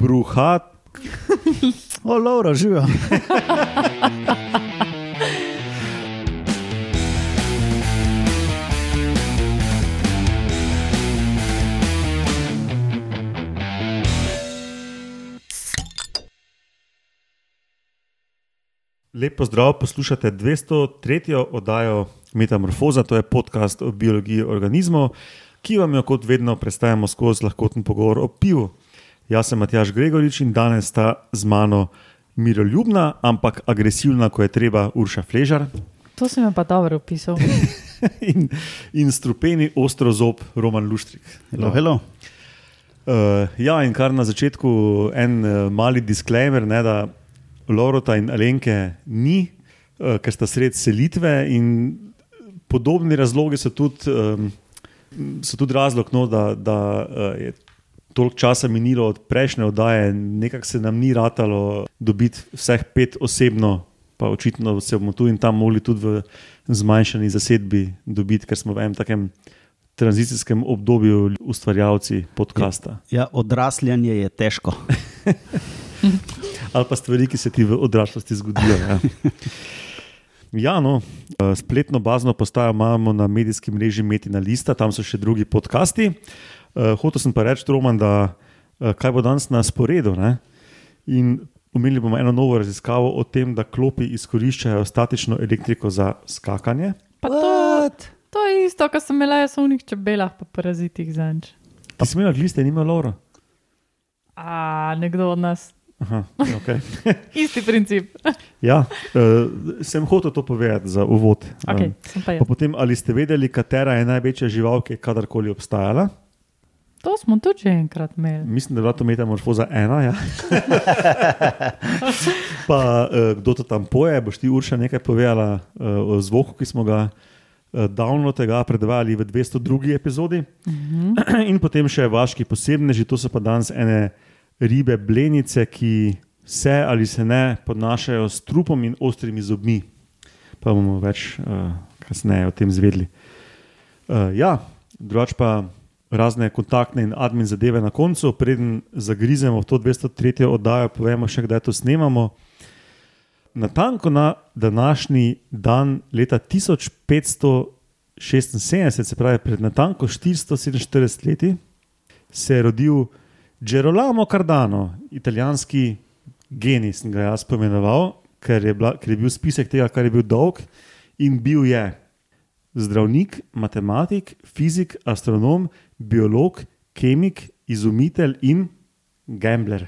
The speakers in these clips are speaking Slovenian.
bruhat. O, Laura, živijo. Lepo zdrav, poslušate 203. oddajo Metamorfoza, to je podcast o biologiji organizmov, ki vam jo kot vedno predstavljamo skozi lahkoten pogovor o pivu. Jaz sem Matjaš Gregorič in danes sta z mano miroljubna, ampak agresivna, ko je treba, Urša Fležar To si mi pa dobro opisal. in, in strupeni ostro zob Roman Luštrik. Hello, hello. Uh, ja, in kar na začetku en uh, mali disclaimer, ne, da Lorota in Alenke ni, uh, ker sta sred selitve in podobni razlogi so tudi, um, so tudi razlog, no, da, da uh, je toliko časa minilo od prejšnje oddaje, nekako se nam ni ratalo dobiti vseh pet osebno. Pa očitno se bomo tu in tam mogli tudi v zmanjšani zasedbi dobiti, ker smo v enem takem tranzicijskem obdobju ustvarjalci podcasta. Ja, odrasljanje je težko. Ali pa stvari, ki se ti v odraslosti zgodijo. Ja, ja no, spletno bazno postajo imamo na medijskem mreži Metina Lista, tam so še drugi podcasti. Uh, hotel sem pa reči, Roman, da uh, kaj bo danes na sporedu. Ne? In Umeli bomo eno novo raziskavo o tem, da klopi izkoriščajo statično elektriko za skakanje. Pa to, to je isto, kar sem imela jaz v unih čebelah, pa parazitih zanč. Ti si imel gliste, nima Laura. A nekdo od nas. Aha, okay. Isti princip. ja, uh, sem hotel to povedati za uvod. Okay, um, pa potem, ali ste vedeli, katera je največja žival, ki je kadarkoli obstajala? To smo tudi že enkrat imeli. Mislim, da je bila to metamorfoza ena. Ja. pa uh, kdo to tam poje, boš ti Urša nekaj povedala uh, o zvoku, ki smo ga uh, davno tega predvajali v 202. epizodi. Uh -huh. In potem še vaški posebneži, to so pa danes ene ribe blenice, ki se ali se ne podnašajo s trupom in ostrimi zobmi. Pa bomo več uh, kasneje o tem zvedeli. Uh, ja, drugač pa razne kontaktne in admin zadeve na koncu, preden zagrizemo v to 203. oddajo, povemo še, kdaj to snemamo. Na tanko na današnji dan, leta 1576, se pravi pred natanko 447 leti, se je rodil Gerolamo Cardano, italijanski genij, sem ga jaz pomenoval, ker je, bila, ker je bil spisek tega, kar je bil dolg in bil je zdravnik, matematik, fizik, astronom, biolog, kemik, izumitelj in gambler.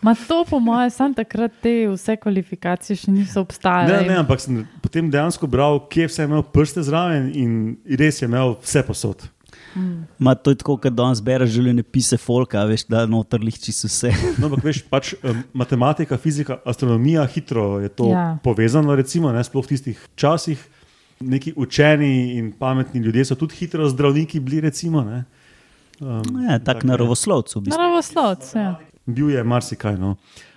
Ma to, po mojem, sem takrat te vse kvalifikacije še niso obstajale. Ne, ne, ampak sem potem dejansko bral, kje vse je imel prste zraven in res je imel vse posod. Hmm. Ma to je tako, kot da zbereš življenje pise folka, veš, da noter lihči vse. no, ampak veš, pač matematika, fizika, astronomija, hitro je to ja. povezano, recimo, ne, sploh v tistih časih neki učeni in pametni ljudje so tudi hitro zdravniki bili. Recimo, um, ja, tak naravoslovci. V naravoslovci. Ja. Bil je marsikaj. No.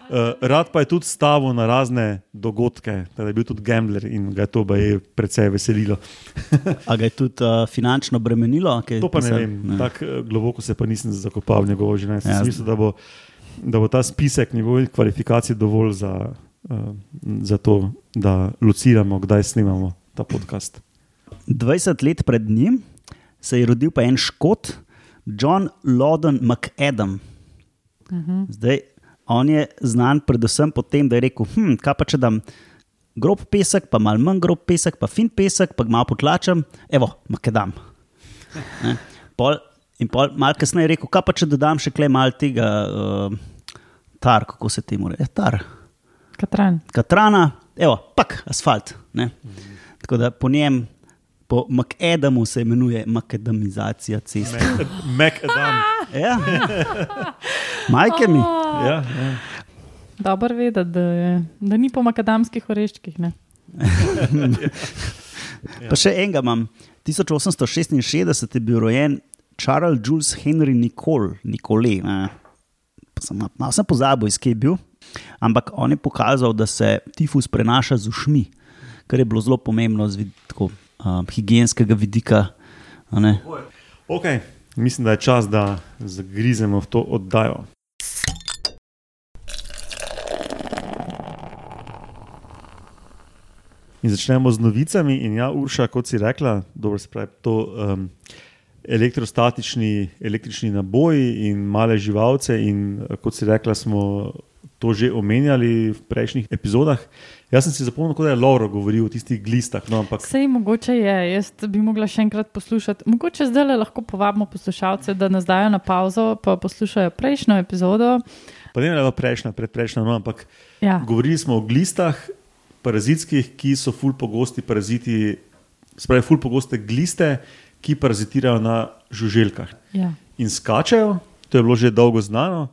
Uh, rad pa je tudi stavil na razne dogodke, da je bil tudi gambler in ga je to precej veselilo. A ga je tudi uh, finančno bremenilo? To pa ne vem, ne. tako uh, globoko se pa nisem zakopal v njegovo življenje. Ja, mislim, da bo, da bo ta spisek njegovih kvalifikacij dovolj za, uh, za to, da luciramo, kdaj snimamo ta podcast. 20 let pred njim se je rodil pa en škot, John Loden McAdam. Uh mhm. -huh. Zdaj, on je znan predvsem po tem, da je rekel: hm, kaj pa če dam grob pesek, pa malo manj grob pesek, pa fin pesek, pa malo potlačem, evo, McAdam. Pol, in pol, malo kasneje je rekel: kaj pa če dodam še klej mal tega, uh, tar, kako se temu reče, tar. Katran. Katrana, evo, pak, asfalt. Uh -huh. Tako da po njem, po McAdamu se imenuje makadamizacija ceste. McAdam. ja. Majke mi. Ja, ja. Dobro vedeti, da, da ni po makadamskih oreščkih. pa še enega imam. 1866 je bil rojen Charles Jules Henry Nicole, Nicole. Sem, malo sem pozabil, iz kje je bil. Ampak on je pokazal, da se tifus prenaša z ušmi kar je bilo zelo pomembno z vidiko, um, higijenskega vidika. Ok, mislim, da je čas, da zagrizemo v to oddajo. In začnemo z novicami. In ja, Urša, kot si rekla, dobro se pravi, to um, elektrostatični, električni naboji in male živalce. In kot si rekla, smo to že omenjali v prejšnjih epizodah. Jaz sem si zapomnil, da je Lauro govoril o tistih glistah. No, ampak Sej mogoče je, jaz bi mogla še enkrat poslušati. Mogoče zdaj le lahko povabimo poslušalce, da nas dajo na pauzo, pa poslušajo prejšnjo epizodo. pa ne vem, ali je prejšnja, predprejšnja, no, ampak Ja, govorili smo o glistah, parazitskih, ki so ful pogosti paraziti, spravi ful pogoste gliste, ki parazitirajo na žuželkah. ja. in skačejo, to je bilo že dolgo znano,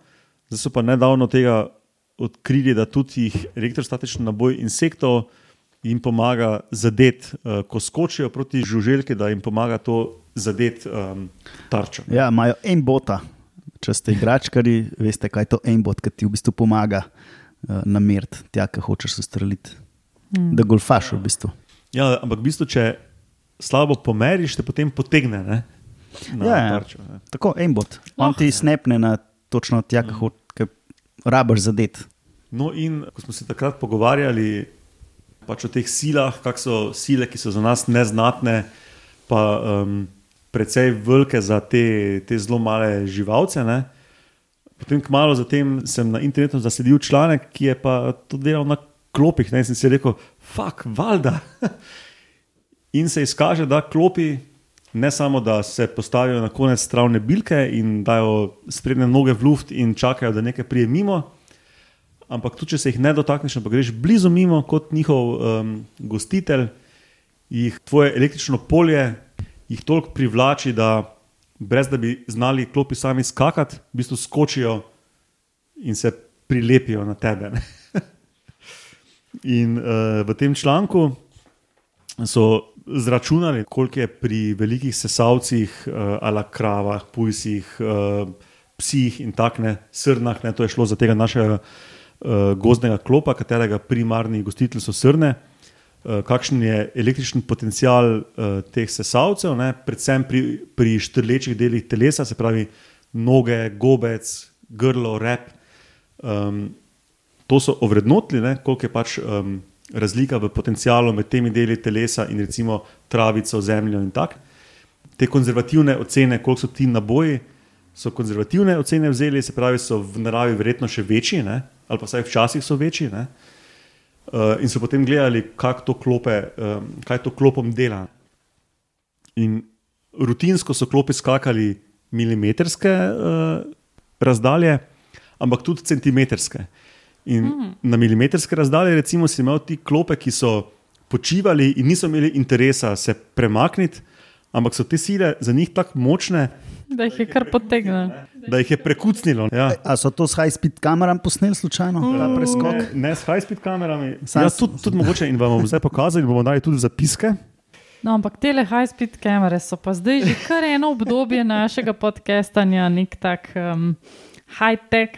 zdaj so pa nedavno tega odkrili, da tudi jih elektrostatični naboj insektov jim pomaga zadeti, uh, ko skočijo proti žuželki, da jim pomaga to zadeti um, tarčo. Ja, imajo en bota. Če ste igračkari, veste, kaj je to en bot, ki ti v bistvu pomaga uh, nameriti tja, ki hočeš ustreliti. Mm. Da golfaš v bistvu. Ja, ampak v bistvu, če slabo pomeriš, te potem potegne ne, na Ja, ja. tarčo. Ne. Tako, en bot. On ti snepne na točno tja, ki hočeš, rabaš zadet. No, in ko smo se takrat pogovarjali pač o teh silah, kakšne so sile, ki so za nas neznatne, pa um, precej velike za te, te zelo male živalce. Ne? Potem, kmalo zatem, sem na internetu zasledil članek, ki je pa to delal na klopih. Ne? In sem si rekel, fuck, valjda. In se izkaže, da klopi ne samo, da se postavijo na konec travne bilke in dajo sprednje noge v luft in čakajo, da nekaj prije mimo, ampak tudi če se jih ne dotakneš, ampak greš blizu mimo kot njihov um, gostitelj, jih tvoje električno polje jih toliko privlači, da brez da bi znali klopi sami skakati, v bistvu skočijo in se prilepijo na tebe. in uh, v tem članku so zračunali, koliko je pri velikih sesalcih, uh, ala kravah, pujsih, uh, psih in tako ne, srnah, ne, to je šlo za tega našega uh, gozdnega klopa, katerega primarni gostitelji so srne. Uh, kakšen je električni potencial uh, teh sesalcev, ne, predvsem pri, pri štrlečih delih telesa, se pravi noge, gobec, grlo, rep. Um, to so ovrednotili, ne, koliko je pač um, razlika v potencialu med temi deli telesa in recimo travico, zemljo in tako. Te konzervativne ocene, koliko so ti naboji, so konzervativne ocene vzeli, se pravi, so v naravi verjetno še večji, ne, ali pa vsaj včasih so večji. Ne. Uh, in so potem gledali, kako to klope, um, kaj to klopom dela. In rutinsko so klopi skakali milimetrske uh, razdalje, ampak tudi centimetrske. In mm. na milimetrske razdalje, recimo, si imel ti klope, ki so počivali in niso imeli interesa se premakniti, ampak so te sile za njih tako močne, Da jih je kar potegnil. da jih je prekucnilo. Ja. A so to s high-speed kamerami posneli slučajno, preskok? Ne, ne s high-speed kamerami. Sam Ja, tudi, tudi mogoče in vam bom zdaj pokazal, in bomo dali tudi zapiske. No, ampak te high-speed kamere so pa zdaj že kar eno obdobje našega podcastanja, nek tak um, high-tech.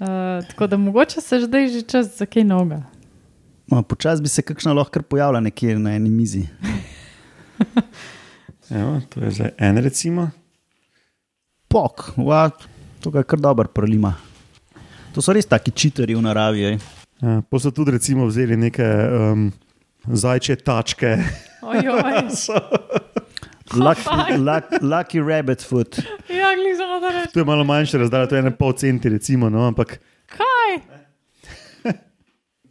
Uh, tako da mogoče se zdaj že čas za kaj novega. No, Počasi bi se kakšna lahko pojavila nekje na eni mizi. Evo, to je zdaj en, recimo. Pok, va, to ga je kar dobro prelima. To so res taki čitari v naravi. ej. Ja, pa so tudi recimo vzeli neke um, zajče tačke. Ojoj, Lucky, luck, lucky rabbit foot. ja, glej za da reči. To je malo manjše razdalje, to je ena pol centi, recimo. No, ampak Kaj?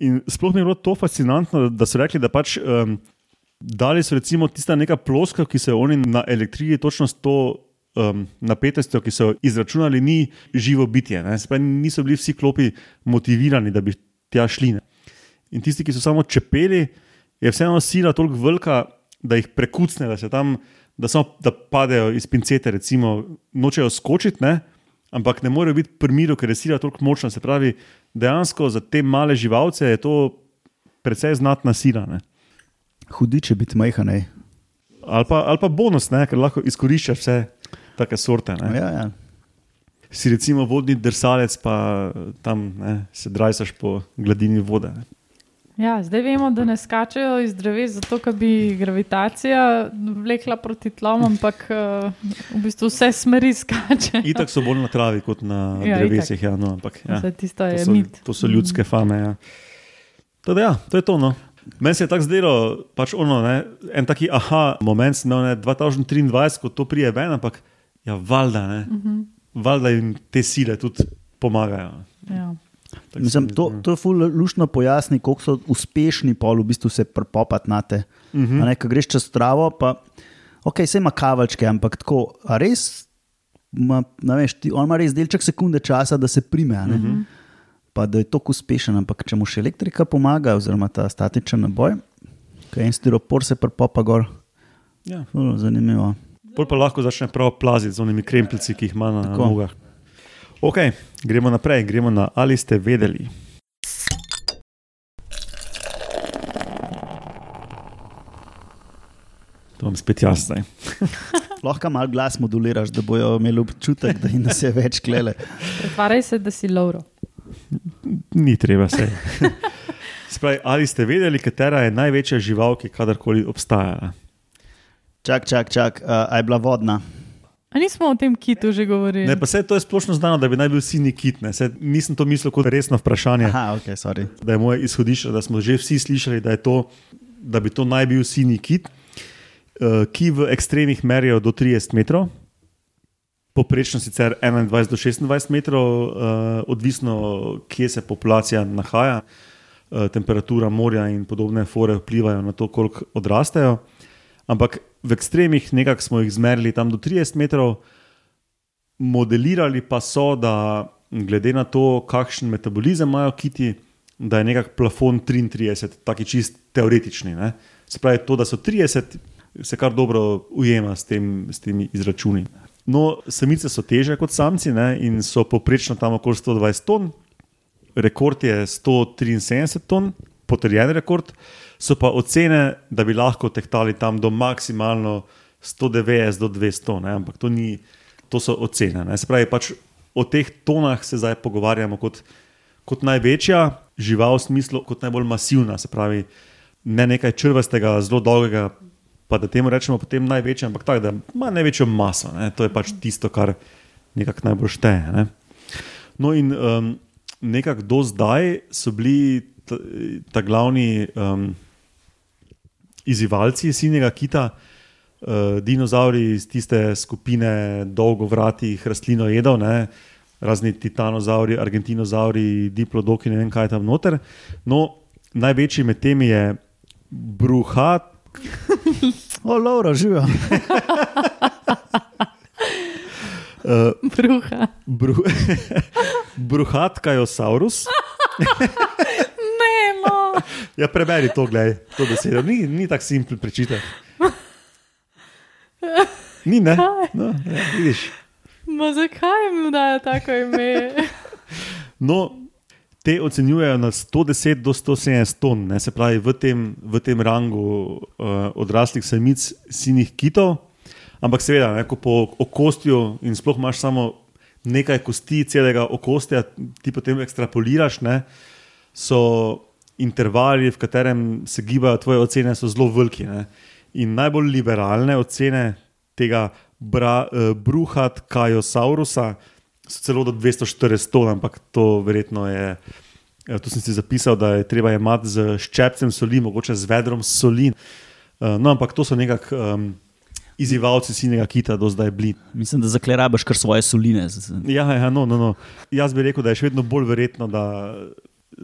In sploh mi je bilo to fascinantno, da so rekli, da pač um, dali so recimo tista neka ploska, ki so jo oni na elektriki točno s to um, napetostjo, ki so jo izračunali, ni živo bitje. ne. Se pravi, niso bili vsi klopi motivirani, da bi tja šli. Ne. In tisti, ki so samo čepeli, je vseeno sila toliko velika, da jih prekucne, da se tam, da samo da padejo iz pincete, recimo, nočejo skočiti, ne? ampak ne morejo biti pri miru, ker je sila toliko močna. Se pravi, dejansko za te male živalce je to precej znatna sila. Ne? Hudiče biti majhen. ej. Ali pa, ali pa bonus, ne? ker lahko izkoriščaš vse take sorte. Ne? Ja, ja. Si recimo vodni drsalec, pa tam ne, se drajsaš po gladini vode. Ne? Ja, zdaj vemo, da ne skačejo iz dreves, zato ker bi gravitacija vlekla proti tlom, ampak uh, v bistvu vse smeri skače. Itak so bolj na travi kot na Ja, drevesih. Ja, no, ampak, ja. Vse tisto To je so, mit. to so ljudske fame. Ja. Teda, ja, to je to. No. Meni se je tako zdelo, pač ono, ne, en taki aha moment, imel ne, 2023, ko to prije ven, ampak ja, valjda, ne, uh -huh. valjda jim te sile tudi pomagajo. Ja. Mislim, to, zdi. to je ful lušno pojasni, koliko so uspešni pol v bistvu se prepopati na te. Uh Mhm. -huh. Ko greš čez travo, pa ok, se ima kavalčke, ampak tako, a res, ma, veš, ti, on ima res delček sekunde časa, da se prime. Uh Mhm. -huh. Pa da je tako uspešen, ampak če mu še elektrika pomaga, oziroma ta statičen naboj, ki en stiropor se prepopa gor, Ja. ful, zanimivo. Pol pa lahko začne prav plaziti z onimi krempljci, ki jih ima na Tako. nogah. Ok, gremo naprej, gremo na ali ste vedeli. To vam spet jaz zdaj. Lahko malo glas moduliraš, da bojo imeli občutek, da jim se več klele. Pretvarjaj se, da si Lauro. Ni treba se. Spravi, ali ste vedeli, katera je največja žival, ki je kadarkoli obstajala? Čak, čak, čak, uh, a je bila vodna. A nismo o tem kitu že govorili? Ne, pa se to je splošno znano, da bi naj bil sini kit. ne. Saj nisem to mislil kot resno vprašanje. Aha, ok, sorry. da je moje izhodišče, da smo že vsi slišali, da, je to, da bi to naj bil sini kit, eh, ki v ekstremih merijo do 30 metrov, poprečno sicer 21 do 26 metrov, eh, odvisno, kje se populacija nahaja, eh, temperatura morja in podobne fore vplivajo na to, koliko odrastejo. Ampak v ekstremih nekako smo jih zmerili tam do 30 metrov, modelirali pa so, da glede na to, kakšen metabolizem imajo kiti, da je nekako plafon 33, taki čist teoretični. Ne? Se pravi, to, da so 30, se kar dobro ujema s, tem, s temi izračuni. No, samice so teže kot samci ne? in so poprečno tam okoli 120 ton, rekord je 173 ton, potrjen rekord, so pa ocene, da bi lahko tehtali tam do maksimalno 190 do 200, ne? ampak to, ni, to so ocene. Ne? Se pravi, pač o teh tonah se zdaj pogovarjamo kot, kot največja žival, v smislu kot najbolj masivna, se pravi, ne nekaj črvastega, zelo dolgega. Pa da temu rečemo potem največje, ampak tako, da ima največjo maso. Ne? To je pač tisto, kar nekako najbolj šteje. Ne? No, in um, nekako do zdaj so bili ta, ta glavni um, izzivalci sinjega kita, uh, dinozauri iz tiste skupine dolgovratih rastlinojedov, ne, razni titanozauri, argentinozauri, diplodoki, ne vem kaj je tam noter. No, največji med temi je bruhat. O, Laura, živijo. Uh, Bruha. bru, bruhat kajosaurus. Ne, no. Ja, preberi to, gledaj, to besedo. Ni, ni tako simpel prečitati. Ni, ne? No, ja, vidiš. Ma zakaj jim dajo tako ime? No, te ocenjujejo na 110 do 170 ton, ne, se pravi v tem, v tem rangu uh, odraslih samic sinih kitov. Ampak seveda, ne, ko po okostju in sploh imaš samo nekaj kosti, celega okostja, ti potem ekstrapoliraš, ne, so intervali, v katerem se gibajo tvoje ocene, so zelo veliki. Ne. In najbolj liberalne ocene tega bra, uh, bruhat kajosaurusa so celo do 240 ton, ampak to verjetno je. eh, To sem si zapisal, da je treba imeti z ščepcem soli, mogoče z vedrom soli. Eh, No, ampak to so nekako um, izzivalci sinega kita do zdaj bili. Mislim, da zaklerabaš kar svoje soline. Ja, ja no, no, no. Jaz bi rekel, da je še vedno bolj verjetno, da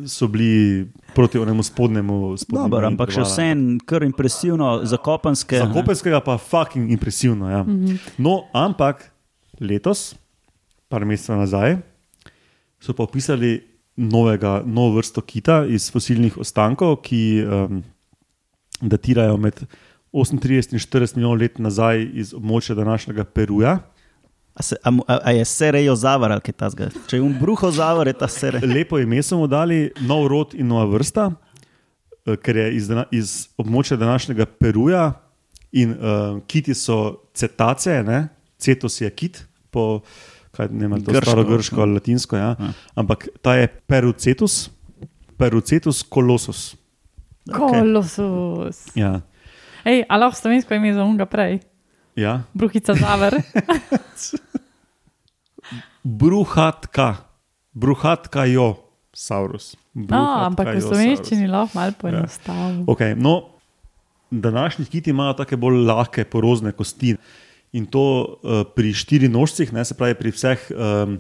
so bili proti onemu spodnjemu. spodnjemu Dobar, ampak še intervalu. vsem kar impresivno, zakopanske. Za Kopenskega pa fucking impresivno. Ja. Mm -hmm. No, ampak letos, par mesecev nazaj, so pa opisali novega, novo vrsto kita iz fosilnih ostankov, ki um, datirajo med 38 in 40 milijonov let nazaj iz območja današnjega Peruja. A, se, a, a, je serejo zavar ali kaj tasga? Če je um bruho zavar, je ta sere. Lepo ime so mu dali, nov rod in nova vrsta, eh, ker je iz, iz območja današnjega Peruja in uh, kiti so cetace, ne? cetos je kit, po kaj, ne vem, Grško. staro grško ali latinsko, ja? Ja. ampak ta je perucetus, perucetus kolosus. Kolosus. Ja. Ej, ali lahko slovensko ime za unga prej? Ja. Bruhica zaver. Bruhatka, bruhatka jo, Saurus. No, ampak v slovenščini lahko malo poenostavimo. Ja. Okay, no, današnji kiti imajo tako bolj lahke, porozne kosti. In to uh, pri štiri nožcih, ne, se pravi pri vseh, um,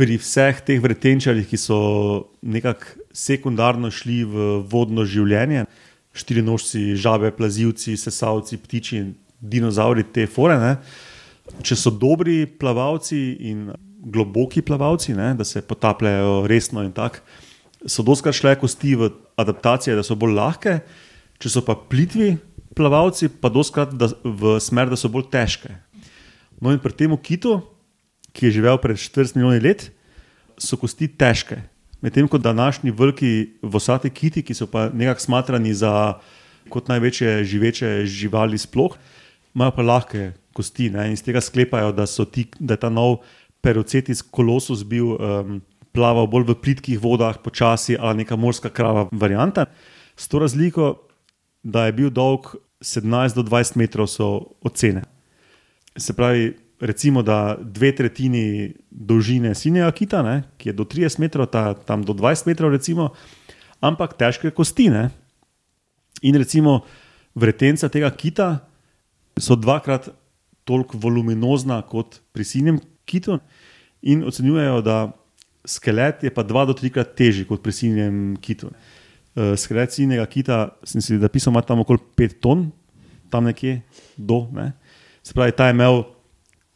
pri vseh teh vretenčarjih, ki so nekako sekundarno šli v vodno življenje, štiri nožci, žabe, plazivci, sesalci, ptiči, dinozauri, te forene. Če so dobri plavalci in globoki plavalci, ne, da se potapljajo resno in tako, so doskrat šle kosti v adaptacije, da so bolj lahke, če so pa plitvi plavalci, pa doskrat da, v smer, da so bolj težke. No, in pri tem kitu, ki je živel pred 40 milijoni let, so kosti težke. Medtem ko današnji veliki vosati kiti, ki so pa nekako smatrani za kot največje živeče živali, sploh, imajo pa lahke kosti ne? in iz tega sklepajo, da, ti, da je ta nov Perocetis kolosus bil um, plaval bolj v plitkih vodah, počasi ali neka morska krava varianta. S to razliko, da je bil dolg 17 do 20 metrov, so ocene. Se pravi, recimo, da dve tretjini dolžine sinjega kita, ne, ki je do 30 metrov, ta, tam do 20 metrov, recimo, ampak težke kosti. Ne. In recimo, vretenca tega kita so dvakrat toliko voluminozna kot pri sinjem kitu, in ocenjujejo, da skelet je pa dva do trikrat težji kot pri sinjem kitu. Uh, skelet sinjega kita, sem si zapisal, ima tam okoli 5 ton, tam nekje do. Ne? Se pravi, ta je imel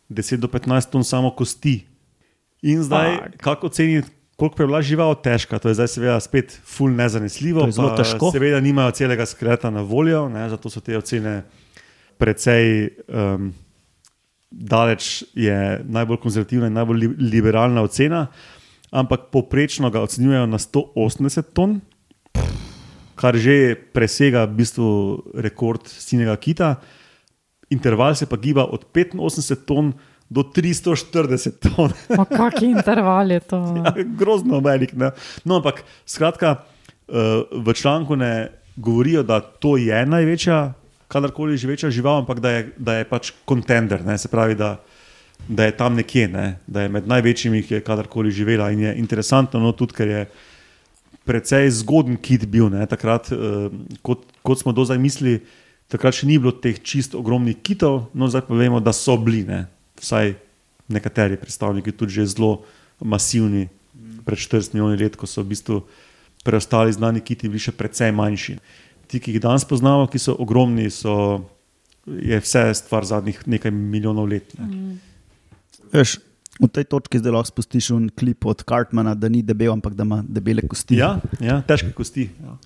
10 do 15 ton samo kosti. In zdaj, Fuck. kako oceniti, koliko je bila žival težka, to je zdaj seveda spet ful nezanesljivo. Zelo težko. Seveda nimajo celega skeleta na voljo, ne? zato so te ocene precej. Um, daleč je najbolj konzervativna in najbolj liberalna ocena, ampak poprečno ga ocenjujejo na 180 ton, kar že presega v bistvu rekord sinega kita. Interval se pa giba od 85 ton do 340 ton. Kakšen interval je to? Ja, grozno velik. Ne? No, ampak skratka, eh, v članku ne govorijo, da to je največja kadarkoli živeča žival, ampak da je, da je pač kontender, se pravi, da, da je tam nekje, ne? da je med največjimi, ki je kadarkoli živela. In je interesantno, no, tudi ker je precej zgoden kit bil. Takrat, uh, kot, kot smo do zdaj mislili, takrat še ni bilo teh čist ogromnih kitov, no zdaj pa vemo, da so bili, ne? vsaj nekateri predstavniki, tudi že zelo masivni, pred 40 milijoni let, ko so v bistvu preostali znani kiti, bili še precej manjši ti, ki jih danes poznamo, ki so ogromni, so, je vse stvar zadnjih nekaj milijonov let. Ne. Mm. Veš, v tej točki zdaj lahko spustiš un klip od Cartmana, da ni debel, ampak da ima debele kosti. Ja, ja težke kosti. Ja.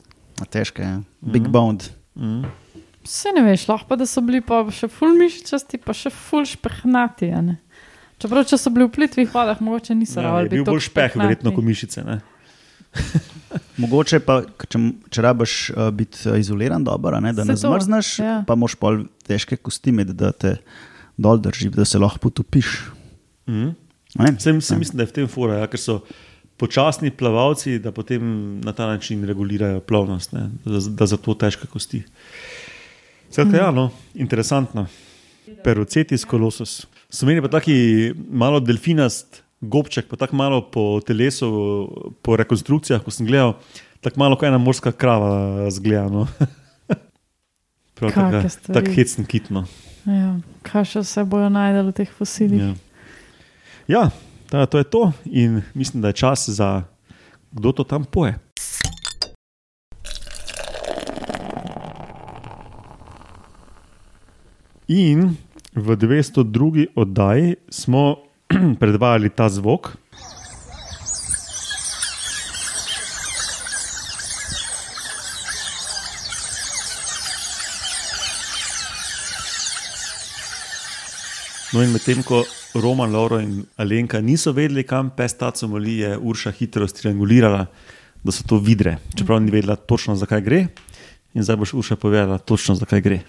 Težke, ja. Big mm. bond. Mm. Vse ne veš, lahko pa da so bili pa še ful mišičasti, pa še ful špehnati. Čeprav, če so bili v plitvih vodah, mogoče niso ravno. Ja, bil bolj špeh, verjetno, kot mišice. Mogoče pa, če, če rabiš uh, biti uh, izoliran, dobro, ne, da se ne zmrzneš, ja. pa moš pol težke kosti imeti, da te dol drži, da se lahko potopiš. Mm. Sem, sem mislim, da je v tem fora, ja, ker so počasni plavalci, da potem na ta način regulirajo plovnost, ne, da, da za to težke kosti. Skratka, mm. ja, no, interesantno. Perocetis kolosus. Slovenija pa taki malo delfinast gobček, pa tako malo po telesu, po rekonstrukcijah, ko sem gledal, tako malo kot ena morska krava zgleda. No. Tako tak hecno kitno. Ja, kaj še se bojo najdel v teh fosilih? Ja, ja to je to in mislim, da je čas za kdo to tam poje. In v 202. oddaji smo predvajali ta zvok. No, in medtem ko Roman, Lauro in Alenka niso vedeli, kam pes ta comoli, je Urša hitro striangulirala, da so to vidre. Čeprav ni vedela točno, zakaj gre, in zdaj boš Urša povedala točno, zakaj gre.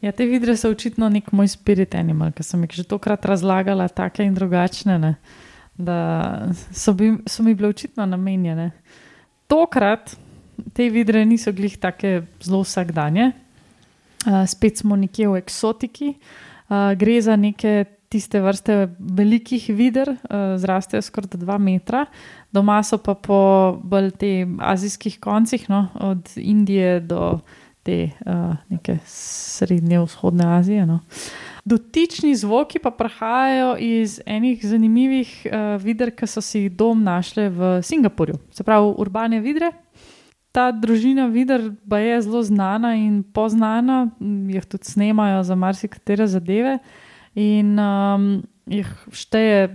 Ja, te vidre so očitno nek moj spirit animal, ki sem jih že tokrat razlagala, take in drugačne. Ne? Da so, bi, so mi bile očitno namenjene. Tokrat te vidre niso glih tako zelo vsakdanje, uh, spet smo nekje v eksotiki. Uh, gre za neke tiste vrste velikih vider, uh, zrastejo skoraj 2 metra, doma so pa po bolj teh azijskih koncih, no, od Indije do te uh, neke srednje vzhodne Azije. No. Dotični zvoki pa prihajajo iz enih zanimivih uh, vider, ki so si jih dom našli v Singapurju, se pravi urbane vidre. Ta družina vidar je zelo znana in poznana, jih tudi snemajo za marsikatere zadeve. In um, jih šteje,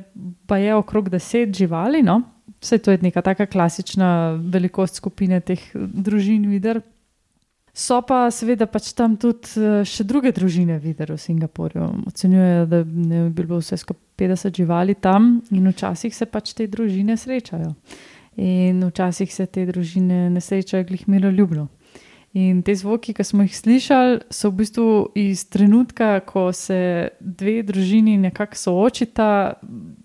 pa je okrog deset živali. No? Vse to je neka taka klasična velikost skupine teh družin vidar. So pa seveda pač tam tudi eh, še druge družine videli v Singapurju. Ocenjujejo, da ne bi bilo vse skupaj 50 živali tam in včasih se pač te družine srečajo. In včasih se te družine ne srečajo glih miroljubno. In te zvoki, ki smo jih slišali, so v bistvu iz trenutka, ko se dve družini nekako soočita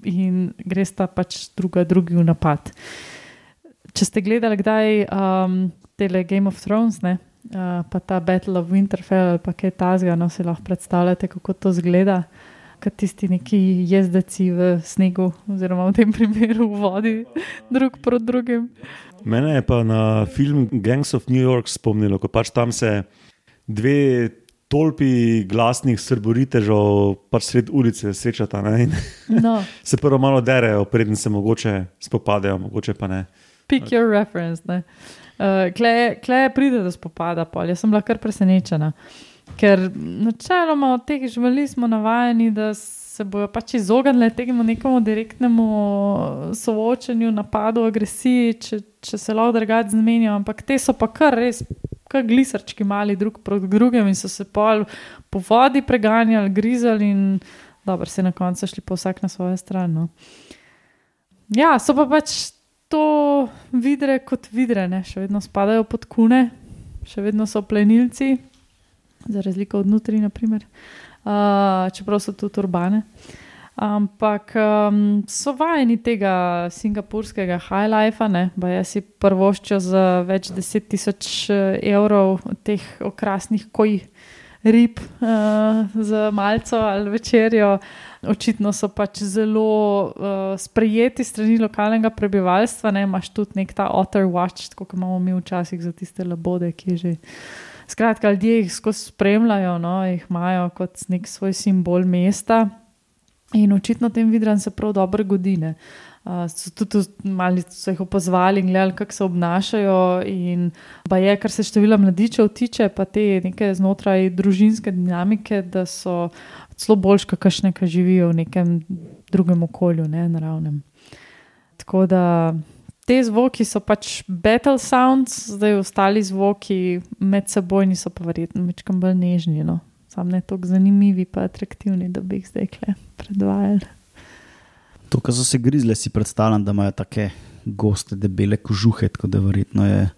in gresta pač druga drugi v napad. Če ste gledali kdaj um, tele Game of Thrones, ne, uh, pa ta Battle of Winterfell ali pa kaj tasga, no si lahko predstavljate, kako to zgleda. Kot tisti neki jezdeci v snegu, oziroma v tem primeru v vodi, drug proti drugim. Mene je pa na film Gangs of New York spomnilo, ko pač tam se dve tolpi glasnih srboritežov pač sred ulice srečata. No. se prvo malo derejo, preden se mogoče spopadajo, mogoče pa ne. Pick your reference. Uh, Uh, Klej pride do spopada, pol. jaz sem bila kar presenečena. Ker načeloma od teh živali smo navajeni, da se bojo pač izognili temu nekemu direktnemu soočenju, napadu, agresiji, če, če se lahko drugače zmenijo. Ampak te so pa kar res, kar glisarčki mali drug proti drugim in so se pol po vodi preganjali, grizali in dobro, se na koncu šli pa vsak na svojo stran. No. Ja, so pa pač to vidre kot vidre, ne? še vedno spadajo pod kune, še vedno so plenilci, za razliko od notri, uh, čeprav so tudi urbane. Ampak um, so vajeni tega singapurskega high life, pa jaz si prvoščo za več deset tisoč evrov teh okrasnih koj rib uh, za malco ali večerjo. Uh, očitno so pač zelo uh, sprejeti strani lokalnega prebivalstva. Ne? Imáš tudi nek ta otter watch, kot imamo mi včasih za tiste labode, ki že. Skratka, ljudje jih skozi spremljajo, no? jih imajo kot nek svoj simbol mesta in očitno tem vidram se prav dobro godine. Uh, so tudi malo so jih opozvali in gledali, kako se obnašajo. In pa je, kar se števila mladičev tiče, pa te neke znotraj družinske dinamike, da so celo boljš, kot kašne, ki živijo v nekem drugem okolju, ne naravnem. Tako da te zvoki so pač battle sounds, zdaj ostali zvoki med seboj niso pa verjetno večkam bolj nežni. No. Sam ne tako zanimivi, pa atraktivni, da bi jih zdaj kle predvajali. To, kar so se grizle, si predstavljam, da imajo tako goste, debele kožuhe, tako da verjetno je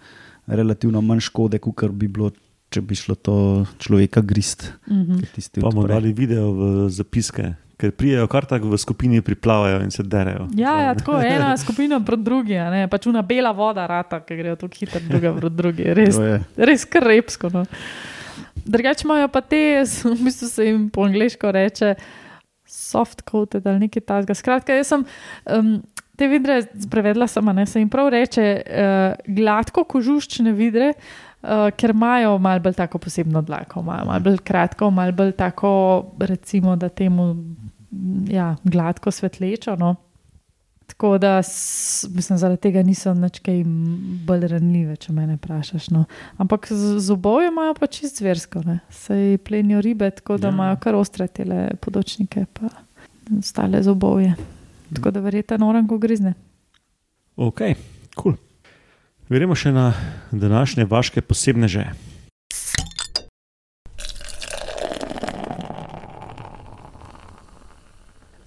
relativno manj škode, kot bi bilo če bi šlo to človeka grist. Mm -hmm. Pa bomo dali video v zapiske. Ker prijejo kar tako v skupini, priplavajo in se derejo. Ja, ja tako je ena skupina proti drugi, ne pač una bela voda, rata, ki grejo tako hitro, druga proti drugi. Res, res kar repsko. No. Drugače imajo pa te, v bistvu se jim po angliško reče, soft coated ali nekaj takega. Skratka, jaz sem um, te vidre prevedla sama, ne se jim prav reče, uh, gladko kožuščene vidre. Uh, ker imajo malo bolj tako posebno dlako, imajo malo bolj kratko, malo bolj tako, recimo, da temu ja, gladko svetlečo. No. Tako da, mislim, zaradi tega niso nekaj bolj ranljive, če me vprašaš. No. Ampak zobovi imajo pa čist zversko, se plenijo ribe, tako da ja. imajo kar ostre tele podočnike, pa ostale zobove. Tako da verjetno oran, ko grizne. Ok, kul. Cool. Verjemo še na današnje vaše posebne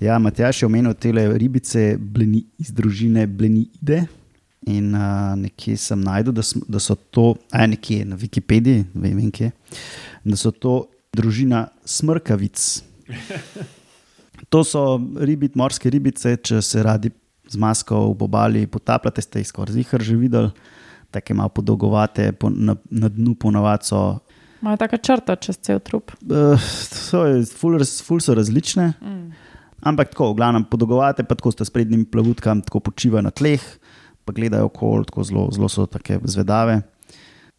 Ja, Matjaš je omenil te ribice bleni, iz družine Blenide. In uh, nekje sem najdel, da, da so to, aj nekje na Wikipediji, vem, kje, da so to družina smrkavic. To so ribit, morske ribice, če se radi z masko v obali potapljate, ste jih skoraj zihar že videli, tako malo podolgovate, po, na, na dnu ponovadi so. Imajo tako črto čez cel trup. Uh, so, ful, ful so različne. Mm. Ampak tako, v glavnem podolgovate, pa tako ste s prednjimi plavutkami, tako počivajo na tleh, pa gledajo okol, tako zelo, zelo so take zvedave.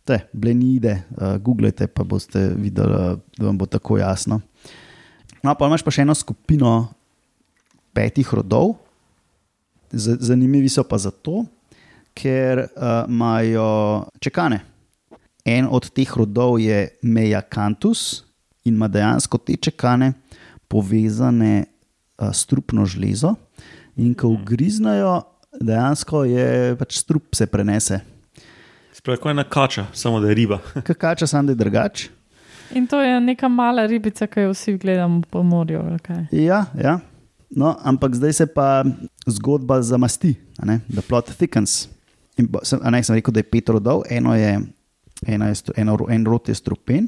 Te, blenide, uh, googlejte, pa boste videli, da vam bo tako jasno. No, pa imaš pa še eno skupino petih rodov. Z- Zanimivi so pa zato, ker uh, imajo čekane. En od teh rodov je Meja Cantus in ima dejansko te čekane povezane uh, s trupno žlezo. In ko ugriznajo, dejansko je pač strup se prenese. Spravi, kot ena kača, samo da je riba. Kakača sam da je drugače. In to je neka mala ribica, ki jo vsi gledamo po morju. kaj? Ja, ja. No, ampak zdaj se pa zgodba zamasti, a ne, da plot thickens. In sem, ne, sem rekel, da je pet rodov, eno je, eno je eno, en rod je strupen,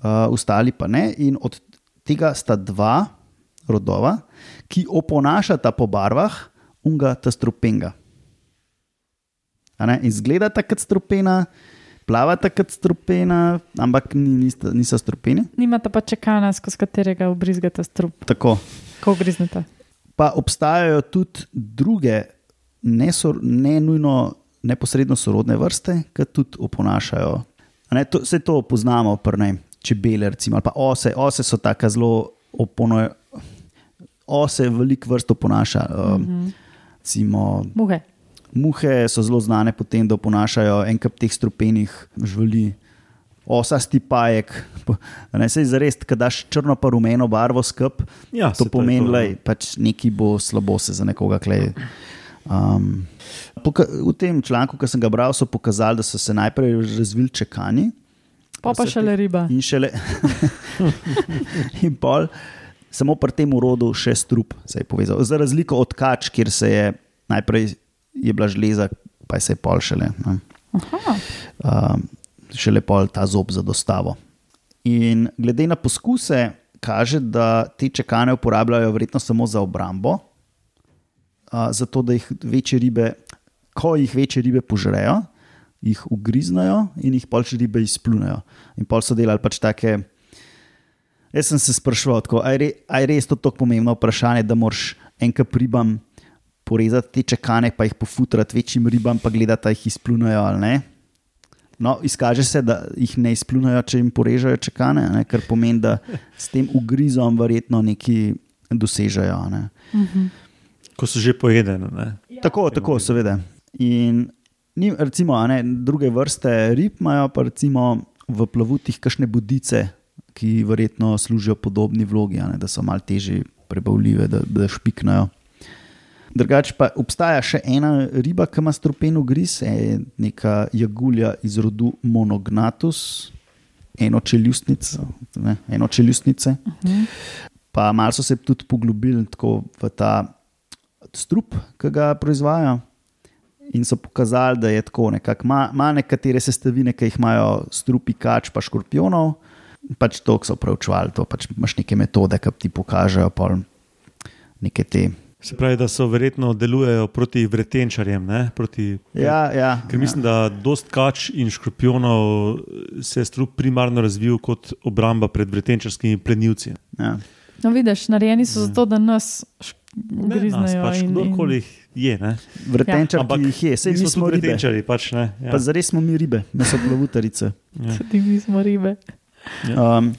uh, ostali pa ne. In od tega sta dva rodova, ki oponašata po barvah unga ta strupenga. In zgledata kot strupena, plavata kot strupena, ampak ni, nista, niso strupeni. Nimate pa čekana, skozi katerega obrizgate strup, Tako. ko griznete. Pa obstajajo tudi druge, ne, sor, ne nujno neposredno sorodne vrste, ki tudi oponašajo. Ne, to, vse to poznamo, prne, čebele, recimo, ali pa ose. Ose so tako zelo oponašajo. Ose veliko vrst oponaša. Um, mm -hmm. Recimo, Muhe. muhe so zelo znane po tem, da oponašajo en kup teh strupenih živali. Osasti pajek, ne se zares, da daš črno pa rumeno barvo skup, Ja, to je pomeni, da ja. pač nekaj bo slabo se za nekoga klej. Um, v tem članku, ki sem ga bral, so pokazali, da so se najprej razvili čekani Pa pa šele riba. in šele. in pol, samo pri tem urodu še strup se je povezal. Za razliko od kač, kjer se je najprej je bila žleza, pa se je pol šele. Aha. um, šele pol ta zob za dostavo. In glede na poskuse, kaže, da te čekane uporabljajo verjetno samo za obrambo, uh, zato da jih večje ribe, ko jih večje ribe požrejo, jih ugriznajo in jih pol še ribe izplunejo. In pol so delali pač take. Jaz sem se sprašval, tako, a je re- je res to tako pomembno vprašanje, da moraš enkrat ribam porezati te čekane, pa jih pofutrati večjim ribam, pa gledati, da jih izplunajo ali ne. No, izkaže se, da jih ne izplunajo, če jim porežejo čekane, a ne, kar pomeni, da s tem ugrizom verjetno nekaj dosežejo. a Ne. Ko so že pojedene. Ne? Tako, tako, seveda. In ni, recimo, a ne, druge vrste rib imajo pa recimo v plavutih kakšne budice, ki verjetno služijo podobni vlogi, ne, da so malo težje prebavljive, da, da špiknajo. Drugače pa obstaja še ena riba, ki ima strupen ugriz, je neka jagulja iz rodu Monognatus, enočeljustnica, ne, enočeljustnice. Pa malo so se tudi poglobili v ta strup, ki ga proizvajajo. In so pokazali, da je tako, nekako ima nekatere sestavine, ki jih imajo strupi kač, pa škorpionov. Pač to so preučevali, to pač imaš neke metode, ki ti pokažejo pol neke te. Se pravi, da so verjetno delujejo proti vretenčarjem. Ne? Proti, Ja, ja, Ker mislim, da dost kač in škorpionov se je strup primarno razvil kot obramba pred vretenčarskimi plenilci. ja. No, vidiš, narejeni so zato, da nas Ne, ugriznejo. pač, in- kdorkoli jih je. Ne? Vretenčar, Ampak ki jih je, sej mi smo vretenčarji. Pač, ne? ja. Pa zares smo mi ribe, mi smo plavutarice. Tudi mi smo ribe. Um,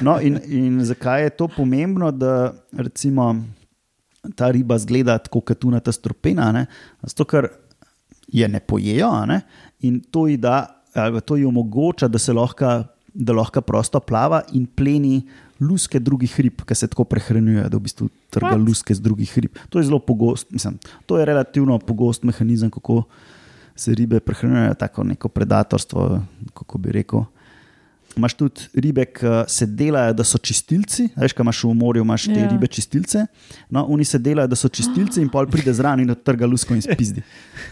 no, in, in zakaj je to pomembno, da recimo ta riba zgleda tako, kot tu na ta stropena? Ne? Zato, ker je ne pojejo ne? in to ji, da, ali to ji omogoča, da se lahko, da lahko prosto plava in pleni luske drugih rib, ki se tako prehranjujejo, da v bistvu trga What? luske z drugih rib. To je zelo pogost, mislim, to je relativno pogost mehanizem, kako se ribe prehranjujejo, tako neko predatorstvo, kako bi rekel. Imáš tudi ribe, ki se delajo, da so čistilci. Veš, kaj imaš v morju, imaš te Ja. ribe čistilce. No, oni se delajo, da so čistilci in pol pride zraven in odtrga lusko in spizdi.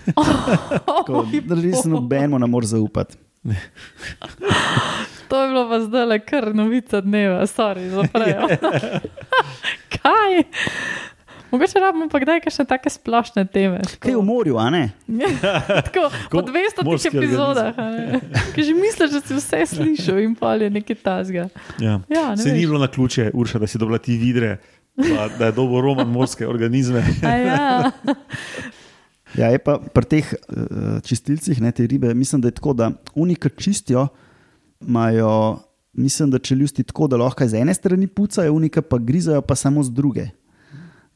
Tako, da Res nobeno ne moreš zaupati. To je bilo pa zdaj le kar novica dneva, sorry, zaprejo. Kaj? Mogoče rabimo pa kdaj še take splošne teme. Kaj je v morju, a ne? Tako, po 200 morski epizodah. Ki že misliš, da si vse slišal in pol je nekaj tasga. Ja. Ja, ne Se ni veš. bilo na ključe, Urša, da si dobila ti vidre. pa da je dobil roman morske organizme. Ja. Ja, je pa pri teh uh, čistilcih, ne te ribe, mislim, da je tako, da oni, ki čistijo, imajo, mislim, da čeljusti tako, da lahko z ene strani pucajo, oni pa grizajo pa samo z druge.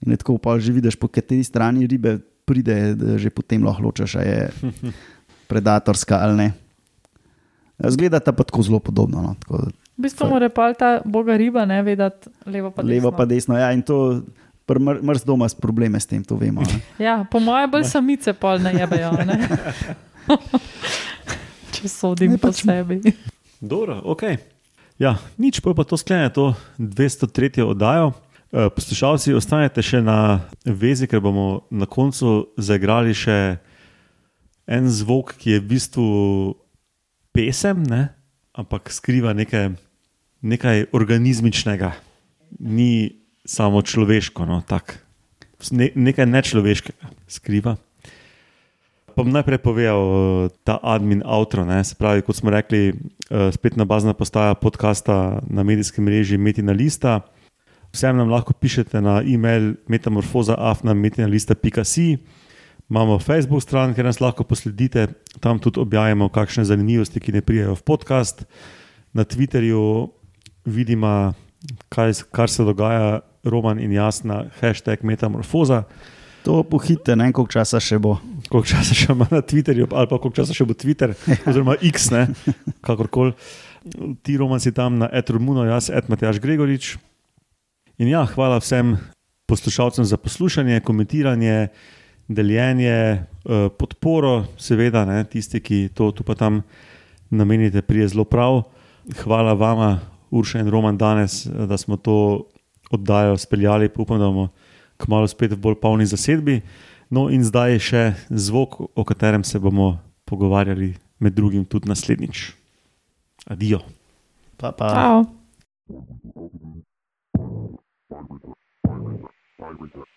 In tako pa že vidiš, po kateri strani ribe pride, da že potem lahko ločeš, ali je predatorska ali ne. Zgledata pa tako zelo podobno. No, tako, V bistvu mora pa ta boga riba ne vedeti levo pa desno. levo pa desno. Ja, in to mrz doma s probleme s tem, to vemo. Ne. Ja, po mojem bolj samice pol ne jebejo. Ne? Če sodim Ne, po pač- sebi. Dobro, ok. Ja, nič, pa je pa to sklene, to 203. oddajo. Eh, Poslušalci, ostanete še na vezi, ker bomo na koncu zaigrali še en zvok, ki je v bistvu pesem, ne? ampak skriva nekaj, nekaj organizmičnega, ni samo človeško, no, tak. ne, nekaj nečloveškega skriva. Pa bom najprej povedal eh, ta admin outro. Ne? Se pravi, kot smo rekli, eh, spet na bazna postaja podcasta na medijskem mreži Metina Lista. Vsem nam lahko pišete na e-mail metamorfoza.afna.metinalista.si. Imamo Facebook stran, kjer nas lahko posledite, tam tudi objavljamo kakšne zanimivosti, ki ne prijajo v podcast. Na Twitterju vidimo, kaj, kar se dogaja, Roman in jasna, hashtag metamorfoza. To pohite, ne vem, koliko časa še bo. koliko časa še ima na Twitterju, ali pa koliko časa še bo Twitter, oziroma X, ne, kakorkoli. Ti roman si tam na Etrumuno, jaz, Edmatjaš Gregorič. In ja, hvala vsem poslušalcem za poslušanje, komentiranje, deljenje, eh, podporo, seveda, ne, tisti, ki to tu pa tam namenite, prije zelo prav. Hvala vama, Urša in Roman, danes, eh, da smo to oddajo speljali. Upam, da bomo kmalo spet v bolj polni zasedbi. No, in zdaj še zvok, o katerem se bomo pogovarjali, med drugim tudi naslednjič. Adijo. Pa, pa. I regret, I regret, I regret.